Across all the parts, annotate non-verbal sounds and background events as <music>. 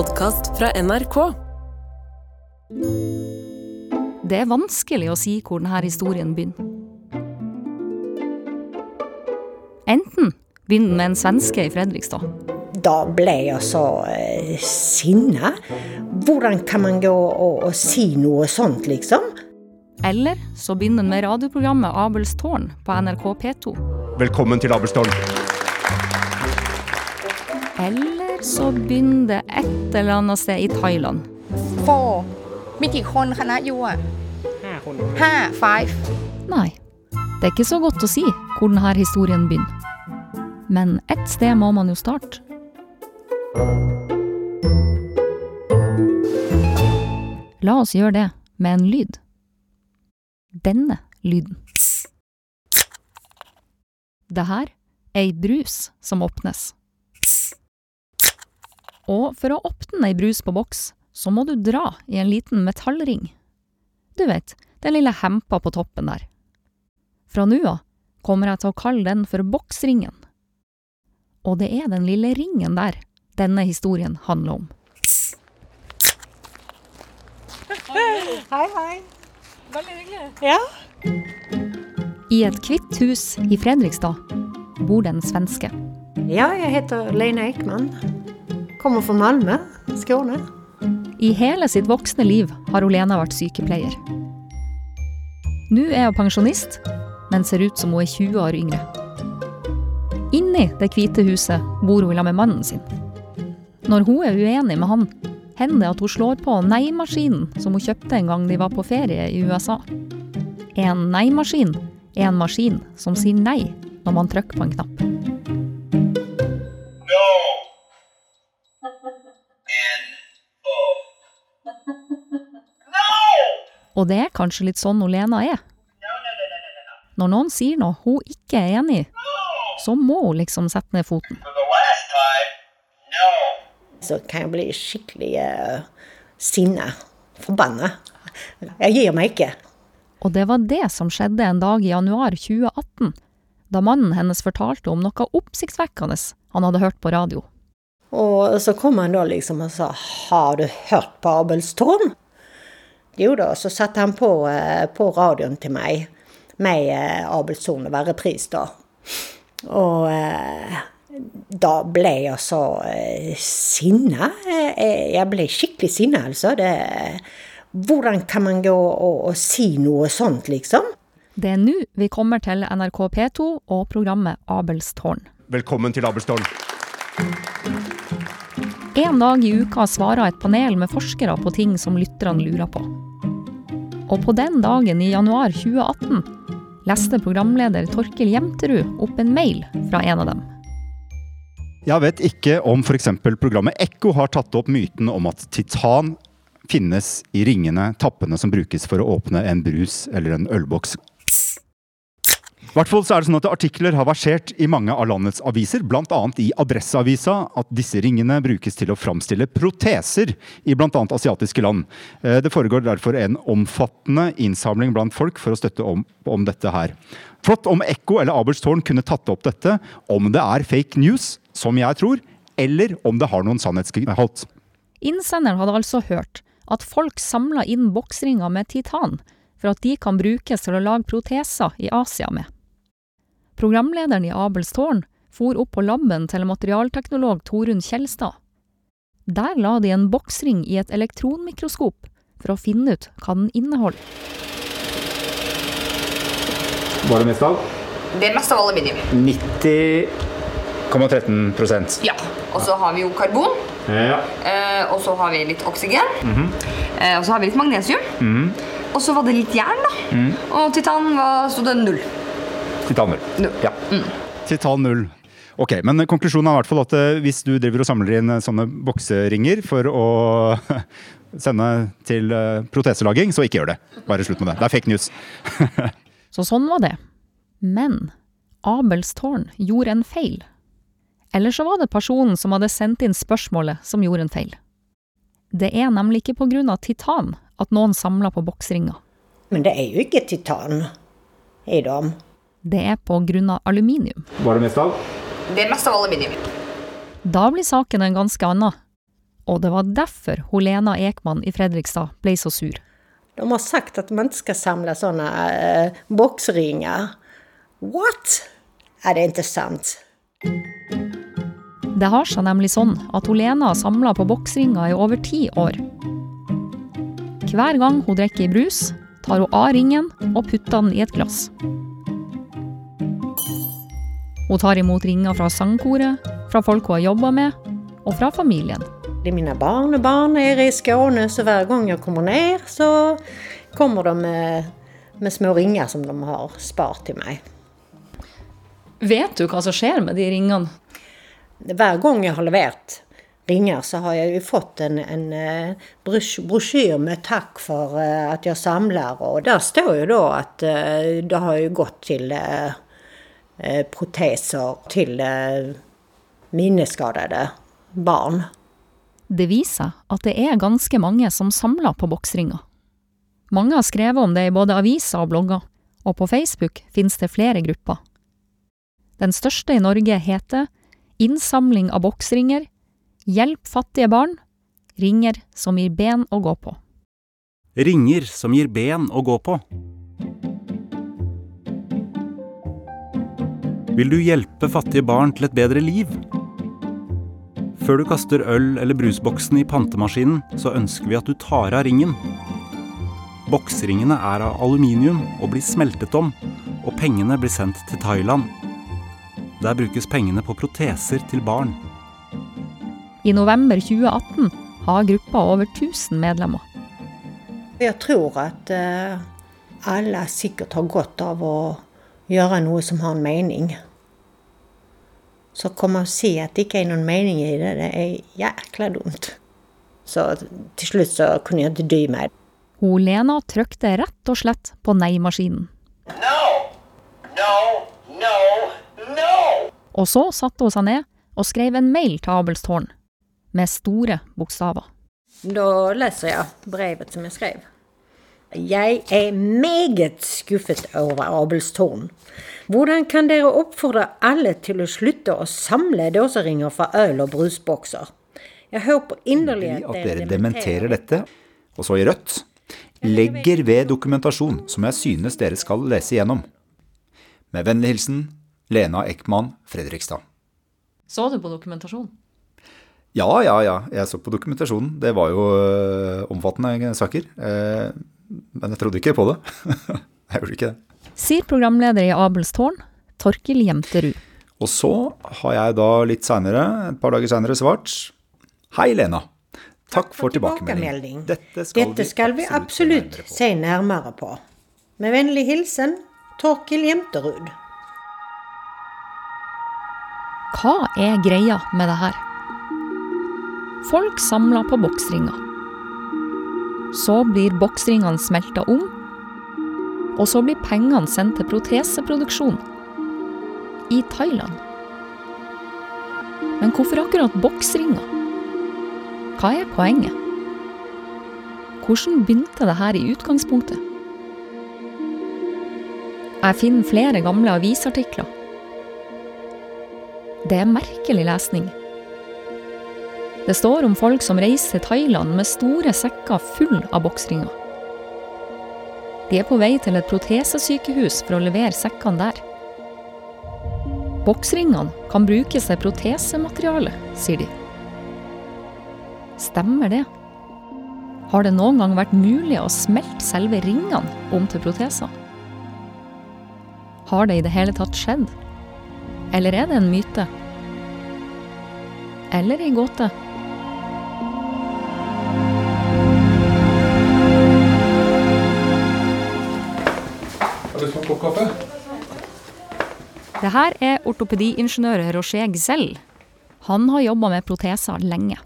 podkast fra NRK. Det er vanskelig å si hvor denne historien begynner. Enten begynner den med en svenske i Fredrikstad. Da ble jeg så eh, sinna. Hvordan kan man gå og, og si noe sånt, liksom? Eller så begynner den med radioprogrammet Abels tårn på NRK P2. Velkommen til Abelstårn. Eller så begynner det et eller annet sted i Thailand. Nei. Det er ikke så godt å si hvor denne historien begynner. Men ett sted må man jo starte. La oss gjøre det med en lyd. Denne lyden. Det her er ei brus som åpnes. Og for å åpne ei brus på boks, så må du dra i en liten metallring. Du vet, den lille hempa på toppen der. Fra nå av kommer jeg til å kalle den for boksringen. Og det er den lille ringen der denne historien handler om. Hei, hei. Veldig hyggelig. Ja. I et hvitt hus i Fredrikstad bor den svenske. Ja, jeg heter Lena Ekman. Kommer fra Malmö, Skåne. I hele sitt voksne liv har Olena vært sykepleier. Nå er hun pensjonist, men ser ut som hun er 20 år yngre. Inni det hvite huset bor hun sammen med mannen sin. Når hun er uenig med han, hender det at hun slår på nei-maskinen som hun kjøpte en gang de var på ferie i USA. En nei-maskin er en maskin som sier nei når man trykker på en knapp. Og det er kanskje litt sånn Lena er. Når noen sier noe hun ikke er enig i, så må hun liksom sette ned foten. Så kan jeg bli skikkelig uh, sinna. Forbanna. Jeg gir meg ikke. Og det var det som skjedde en dag i januar 2018, da mannen hennes fortalte om noe oppsiktsvekkende han hadde hørt på radio. Og så kom han da liksom og sa 'Har du hørt på Abelstårn?' Jo da, så satte han på, eh, på radioen til meg med eh, og være pris da. Og eh, da ble jeg så eh, sinna. Jeg ble skikkelig sinna, altså. Det, hvordan kan man gå og, og si noe sånt, liksom? Det er nå vi kommer til NRK P2 og programmet Abelstårn. Velkommen til Abelstårn. En dag i uka svarer et panel med forskere på ting som lytterne lurer på. Og på den dagen i januar 2018 leste programleder Torkil Jemterud opp en mail fra en av dem. Jeg vet ikke om f.eks. programmet Ekko har tatt opp myten om at titan finnes i ringene, tappene som brukes for å åpne en brus eller en ølboks. Hvert fall så er det sånn at Artikler har versert i mange av landets aviser, bl.a. i Adresseavisa, at disse ringene brukes til å framstille proteser i bl.a. asiatiske land. Eh, Det foregår derfor en omfattende innsamling blant folk for å støtte om, om dette her. Flott om Ekko eller Abelstårn kunne tatt opp dette, om det er fake news, som jeg tror, eller om det har noen sannhetsgehalt. Innsenderen hadde altså hørt at folk samla inn boksringer med titan for at de kan brukes til å lage proteser i Asia med. Programlederen i Abels tårn for opp på labben til materialteknolog Torunn Kjelstad. Der la de en boksring i et elektronmikroskop for å finne ut hva den inneholder. Var det mest av? Det mest av aluminium. 90,13% Ja. Og så har vi jo karbon. Ja. eh, og så har vi litt oksygen. eh, og så har vi litt magnesium. Og så var det litt jern, da. Og titan var, sto det null. Titan null. Null. Ja. Titan null. Ok, men konklusjonen er i hvert fall at eh, hvis du driver og samler inn eh, sånne bokseringer for å <laughs> sende til eh, proteselaging, så ikke gjør det. Bare slutt med det. Det er fake news. <laughs> Så sånn var det. Men Abels tårn gjorde en feil. Eller så var det personen som hadde sendt inn spørsmålet som gjorde en feil. Det er nemlig ikke av titan at noen samler på boksringer. Men det er jo ikke titan i dem. Det er av aluminium. Var det mest av? Det er mest av aluminium. Da blir saken en ganske annen. Og det var derfor Holena Lena Ekman i Fredrikstad ble så sur. De har sagt at man ikke skal samle sånne uh, boksringer. What? Er det ikke sant? Det har seg nemlig sånn at Holena Lena har samla på boksringer i over ti år. Hver gang hun drikker i brus, tar hun av ringen og putter den i et glass. Hun tar imot ringer fra sangkoret, fra folk hun har jobba med, og fra familien. Det er mine barnebarn er i Skåne, så hver gang jeg kommer ned, så kommer de med, med små ringer som de har spart til meg. Vet du hva som skjer med de ringene? Hver gang jeg har levert ringer, så har jeg jo fått en, en uh, brosjyr med takk for uh, at jeg samler. Og der står jo da at uh, det har jo gått til proteser til minneskadede barn. Det viser at det er ganske mange som samler på boksringer. Mange har skrevet om det i både aviser og blogger, og på Facebook finnes det flere grupper. Den største i Norge heter Innsamling av boksringer Hjelp fattige barn. Ringer som gir ben å gå på. Ringer som gir ben å gå på. Vil du hjelpe fattige barn til et bedre liv? Før du kaster øl eller brusboksen i pantemaskinen, så ønsker vi at du tar av ringen. Boksringene er av aluminium og blir smeltet om, og pengene blir sendt til Thailand. Der brukes pengene på proteser til barn. I november 2018 har gruppa over 1000 medlemmer. Jeg tror at uh, alle sikkert har godt av å gjøre noe som har en mening. Så komme og si at det ikke er noen mening i det, det er jækla dumt. Så til slutt så kunne jeg ikke dy meg. Hun Lena trykte rett og slett på nei-maskinen. No! No! No! No! Og så satte hun seg ned og skrev en mail til Abelstårn med store bokstaver. Da leser jeg brevet som jeg skrev. Jeg er meget skuffet over Abelstårn. Hvordan kan dere oppfordre alle til å slutte å samle dåseringer fra øl og brusbokser? Jeg håper inderlig at dere dementerer dette, og så i rødt legger ved dokumentasjon som jeg synes dere skal lese igjennom. Med vennlig hilsen Lena Ekman, Fredrikstad. Så du på dokumentasjon? Ja, ja, ja. Jeg så på dokumentasjonen. Det var jo uh, omfattende saker. Uh, men jeg trodde ikke på det. <laughs> jeg gjorde ikke det. Sier programleder i Abelstårn, Torkil Jemterud. Og så har jeg da litt seinere, et par dager seinere, svart Hei, Lena. Takk, for, tilbakemelding. Dette skal, Dette skal vi absolutt, absolutt se nærmere på. Med vennlig hilsen Torkil Jemterud. Hva er greia med det her? Folk samler på boksringer. Så blir boksringene smelta om, og så blir pengene sendt til proteseproduksjon i Thailand. Men hvorfor akkurat boksringer? Hva er poenget? Hvordan begynte det her i utgangspunktet? Jeg finner flere gamle avisartikler. Det er merkelig lesning. Det står om folk som reiser til Thailand med store sekker full av boksringer. De er på vei til et protesesykehus for å levere sekkene der. Boksringene kan brukes til protesemateriale, sier de. Stemmer det? Har det noen gang vært mulig å smelte selve ringene om til proteser? Har det i det hele tatt skjedd? Eller er det en myte? Eller ei gåte? Kaffe. Det her er ortopediingeniør Roger Gisell. Han har jobba med proteser lenge.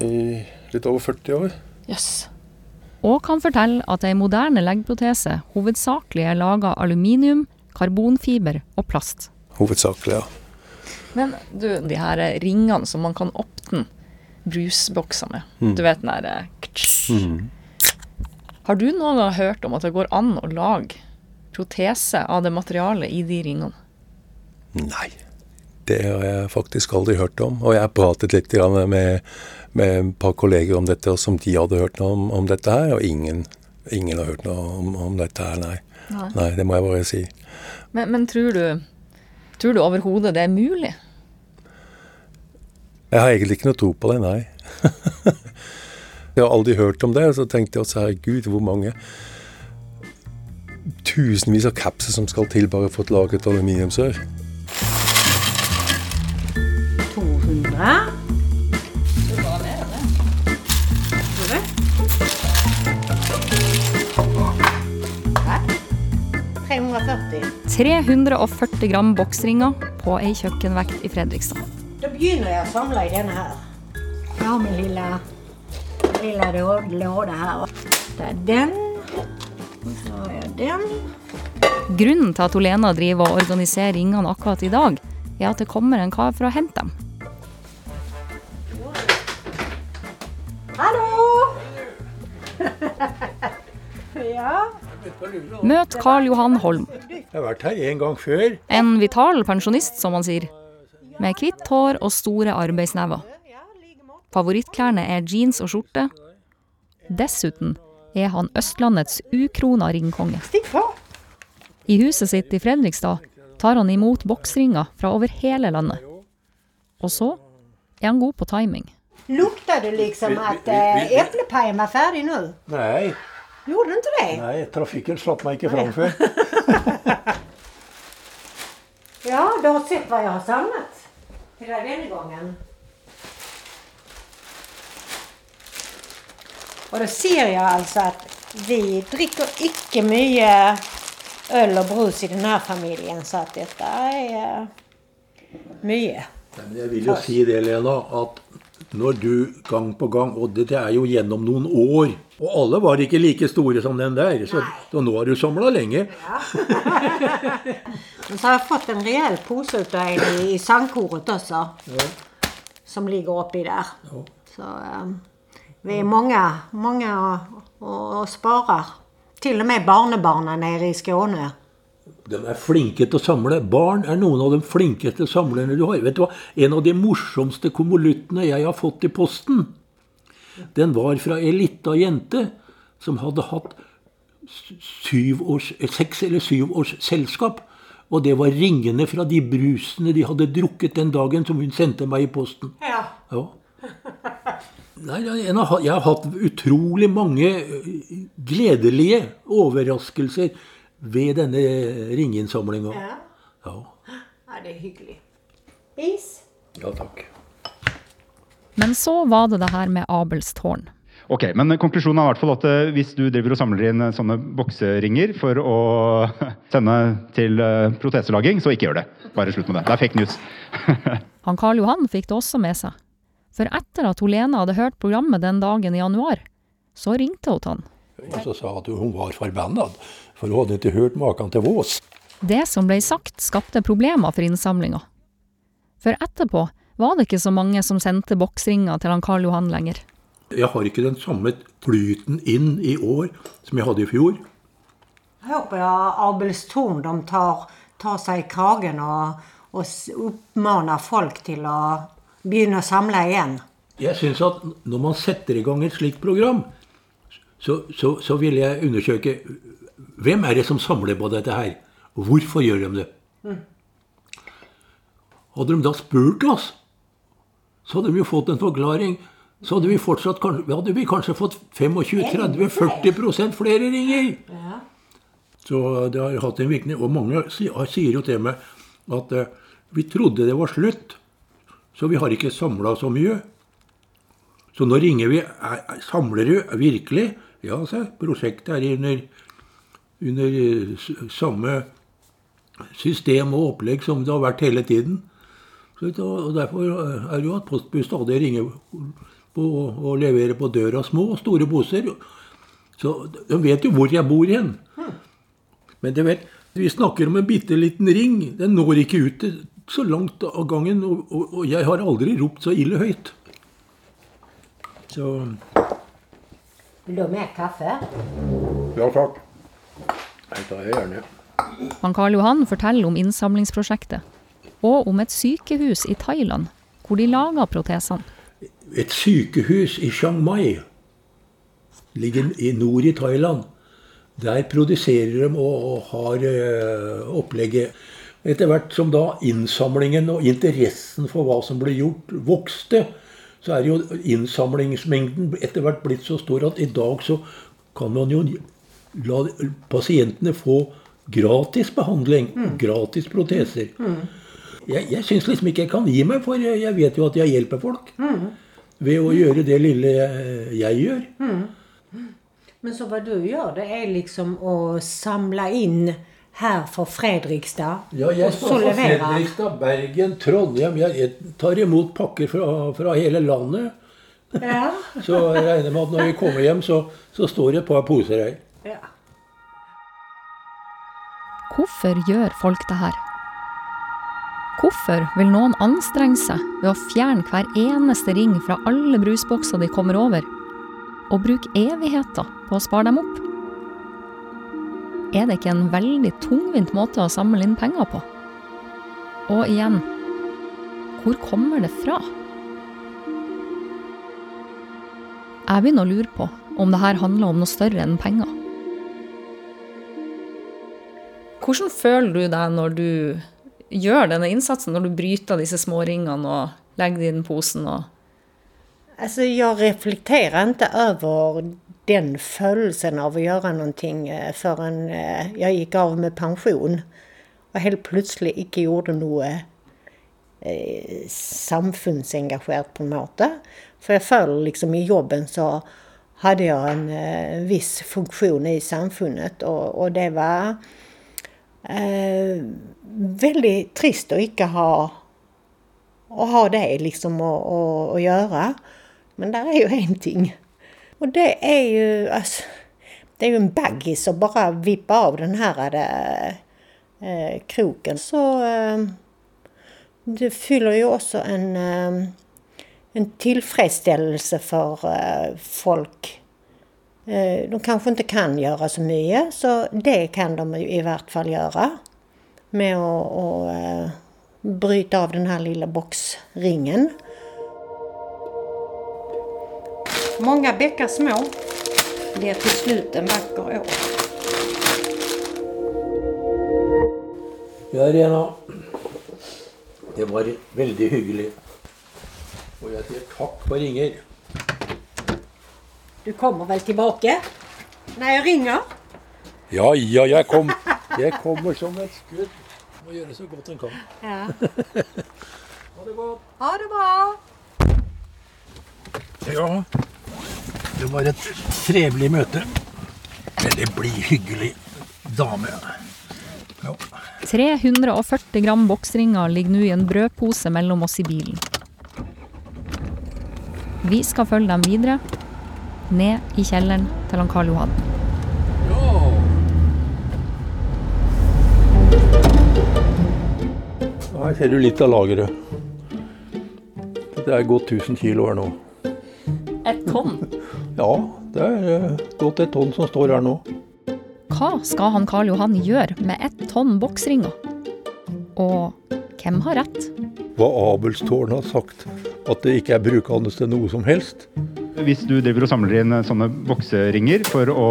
I litt over 40 år. Jøss. Yes. Og kan fortelle at ei moderne leggprotese hovedsakelig er laga aluminium, karbonfiber og plast. Hovedsakelig, ja. Men du, de her ringene som man kan åpne brusbokser med, mm. du vet den derre mm. Har du noen gang hørt om at det går an å lage protese av det materialet i de ringene? Nei. Det har jeg faktisk aldri hørt om. Og jeg har pratet litt med, med et par kolleger om dette, og som de hadde hørt noe om, om dette her, og ingen, ingen har hørt noe om, om dette her, nei. Nei. Nei, det må jeg bare si. Men, men tror du, tror du overhodet det er mulig? Jeg har egentlig ikke noe tro på det, nei. <laughs> jeg har aldri hørt om det, og så tenkte jeg også herregud, hvor mange tusenvis av kapser som skal til bare for å lage et aluminiumsrør. 200. 340. 340 gram boksringer på ei kjøkkenvekt i Fredrikstad. Da begynner jeg å samle i denne her. Jeg har min lille, lille låde her. Det er den. Og så har jeg den. Grunnen til at Olena driver og organiserer ringene akkurat i dag, er at det kommer en kar for å hente dem. Hallo! <laughs> ja. Møt Karl Johan Holm, Jeg har vært her en gang før. en vital pensjonist, som han sier. Med hvitt hår og store arbeidsnever. Favorittklærne er jeans og skjorte. Dessuten er han Østlandets ukrona ringkonge. Stikk på. I huset sitt i Fredrikstad tar han imot boksringer fra over hele landet. Og så er han god på timing. Lukter det liksom at eh, eplepaien var ferdig nå? Nei, Gjorde ikke det? nei, trafikken slapp meg ikke fram før. <laughs> Ja, du har sett hva jeg har samlet til denne gangen. Og da sier jeg altså at vi drikker ikke mye øl og brus i denne familien, så at dette er eh, mye. Nei, Men jeg vil jo si det, Lena, at når du gang på gang Og dette er jo gjennom noen år. Og alle var ikke like store som den der. Så, så nå har du samla lenge. <laughs> Men så har jeg fått en reell pose ut av en i, i sangkoret også, som ligger oppi der. Så eh, vi er mange, mange og, og, og sparer. Til og med barnebarna nede i Skåne. De er flinke til å samle. Barn er noen av de flinkeste samlerne du har. Vet du hva? En av de morsomste konvoluttene jeg har fått i posten, den var fra ei lita jente som hadde hatt års, seks eller syv års selskap. Og det var ringene fra de brusene de hadde drukket den dagen, som hun sendte meg i posten. Ja. Ja. <laughs> Nei, jeg har, jeg har hatt utrolig mange gledelige overraskelser ved denne ringinnsamlinga. Ja. Ja. Er det hyggelig. Is? ja, takk. Men så var det det her med Abels tårn. Ok, men konklusjonen er i hvert fall at eh, hvis du driver og samler inn eh, sånne bokseringer for å <laughs> sende til eh, proteselaging, så ikke gjør det. Bare slutt med det. Det er fake news. <laughs> Han Karl Johan fikk det også med seg. For etter at Olena hadde hørt programmet den dagen i januar, så ringte hun han. Og så sa at hun var forbanna, for hun hadde ikke hørt maken til vås. Det som ble sagt, skapte problemer for innsamlinga. For etterpå var det ikke så mange som sendte boksringer til han Karl Johan lenger. Jeg har ikke den samme flyten inn i år som jeg hadde i fjor. Jeg håper ja, Abelstorn de tar, tar seg i kragen og, og oppmaner folk til å begynne å samle igjen. Jeg syns at når man setter i gang et slikt program, så, så, så vil jeg undersøke hvem er det som samler på dette her, hvorfor gjør de det? Hadde de da spurt oss, så hadde de jo fått en forklaring. Så hadde vi fortsatt hadde vi kanskje fått 25-30-40% flere ringer. Så det har hatt en virkning. Og mange sier jo til meg at eh, vi trodde det var slutt, så vi har ikke samla så mye. Så nå ringer vi. Er, er- samler du virkelig? Ja, sa jeg. Prosjektet er under, under eh, samme system og opplegg som det har vært hele tiden. Så, og Derfor er det jo at Postbud stadig ringer på, og leverer på døra små og store poser. Så de vet jo hvor jeg bor hen. Men det vet, vi snakker om en bitte liten ring. Den når ikke ut til så langt av gangen. Og, og, og jeg har aldri ropt så ille høyt. Så Vil du ha mer kaffe? Ja, takk. Jeg tar det gjerne. Han Karl Johan forteller om innsamlingsprosjektet. og om et sykehus i Thailand hvor de lager protesene. Et sykehus i Chiang Mai ligger i nord i Thailand. Der produserer de og, har eh, opplegget. Etter hvert som da innsamlingen og interessen for hva som ble gjort, vokste, så er jo innsamlingsmengden etter hvert blitt så stor at i dag så kan man jo la pasientene få gratis behandling. Gratis proteser. Jeg, jeg syns liksom ikke jeg kan gi meg, for jeg, jeg vet jo at jeg hjelper folk. Ved å gjøre det lille jeg, jeg gjør. Men så hva du gjør, det er liksom å samle inn her for Fredrikstad. Ja, jeg og så står for. Fredrikstad, Bergen, Trondheim. Jeg, jeg tar imot pakker fra, fra hele landet. Ja. <laughs> Så jeg regner med at når vi kommer hjem, så, så står det et par poser her. ja. Hvorfor gjør folk det her? Hvorfor vil noen anstrenge seg ved å fjerne hver eneste ring fra alle brusbokser de kommer over, og bruke evigheter på å spare dem opp? Er det ikke en veldig tungvint måte å samle inn penger på? Og igjen, hvor kommer det fra? Jeg begynner å lure på om det her handler om noe større enn penger. Hvordan føler du deg når du gjør denne innsatsen, når du bryter disse småringene og legger det i den posen og Altså, jeg reflekterer ikke över den følelsen av å gjøre noe før en jeg gikk av med pension. Og helt plutselig ikke gjorde noe eh, samfunnsengasjert, på en måte. For jeg føler liksom i jobben så hadde jeg en eh, viss funksjon i samfunnet, og, og det var eh, veldig trist å ikke ha å ha det liksom å, å, å gjøre. Men der er jo én ting. Og det er jo altså Det er jo en baggis å bare vippe av den her eh, kroken. Så eh, det fyller jo også en, eh, en tilfredsstillelse for eh, folk. Eh, de kanskje ikke kan gjøre så mye, så det kan de i hvert fall gjøre. Med å, å bryte av den lille lilla boxringen. Många bäckar små blir till slut en vacker å. Ja, Irena. Det var veldig hyggelig. Og jeg sier takk for ringer. Du kommer vel tilbake når jeg ringer? Ja, ja, jeg kom. Jeg kommer som et skudd. Må gjøre så godt en kan. Ja. <laughs> Ha det godt. Ha det bra! Ja, det var et trevelig møte. Veldig blid, hyggelig dame. Ja. 340 gram boksringer ligger nå i en brødpose mellom oss i bilen. Vi skal følge dem videre, ned i kjelleren til han Karl Johan. Her ser du litt av lageret. Det er gått 1000 kilo her nå. Et tonn? Ja, det er godt gått et tonn som står her nå. Hva skal han Karl Johan gjøre med ett tonn boksringer? Og hvem har rett? Hva Abelstårn har sagt, at det ikke er brukende til noe som helst. Hvis du driver og samler inn sånne bokseringer for å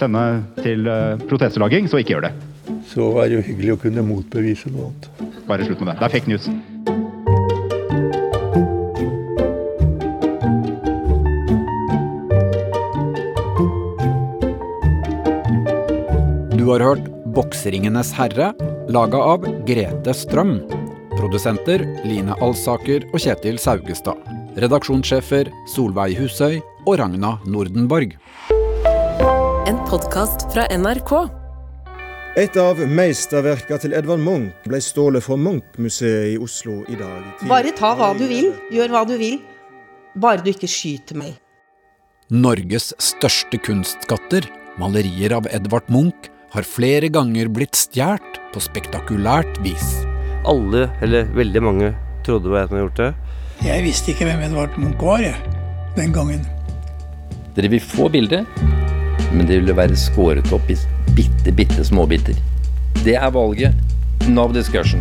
sende til eh, proteselaging, så ikke gjør det. Så er det jo hyggelig å kunne motbevise noe annet. Bare slutt med det. Det er fake news. Bokseringenes herre, laga av Grete Strøm. Produsenter Line Alsaker og Kjetil Saugestad. Redaksjonssjefer Solveig Husøy og Ragna Nordenborg. En podkast fra NRK. Et av meisterverka til Edvard Munch ble stjålet fra Munch-museet i Oslo i dag. Bare ta hva du vil, gjør hva du vil. Bare du ikke skyter meg. Norges største kunstskatter, malerier av Edvard Munch, har flere ganger blitt stjålet på spektakulært vis. Alle, eller veldig mange, trodde det var jeg som hadde gjort det. Jeg visste ikke hvem Edvard Munch var jeg, den gangen. Dere vil få bildet, men det vil være skåret opp i bitte, bitte småbiter. Det er valget. No discussion.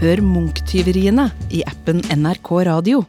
Hør Munch-tyveriene i appen NRK Radio.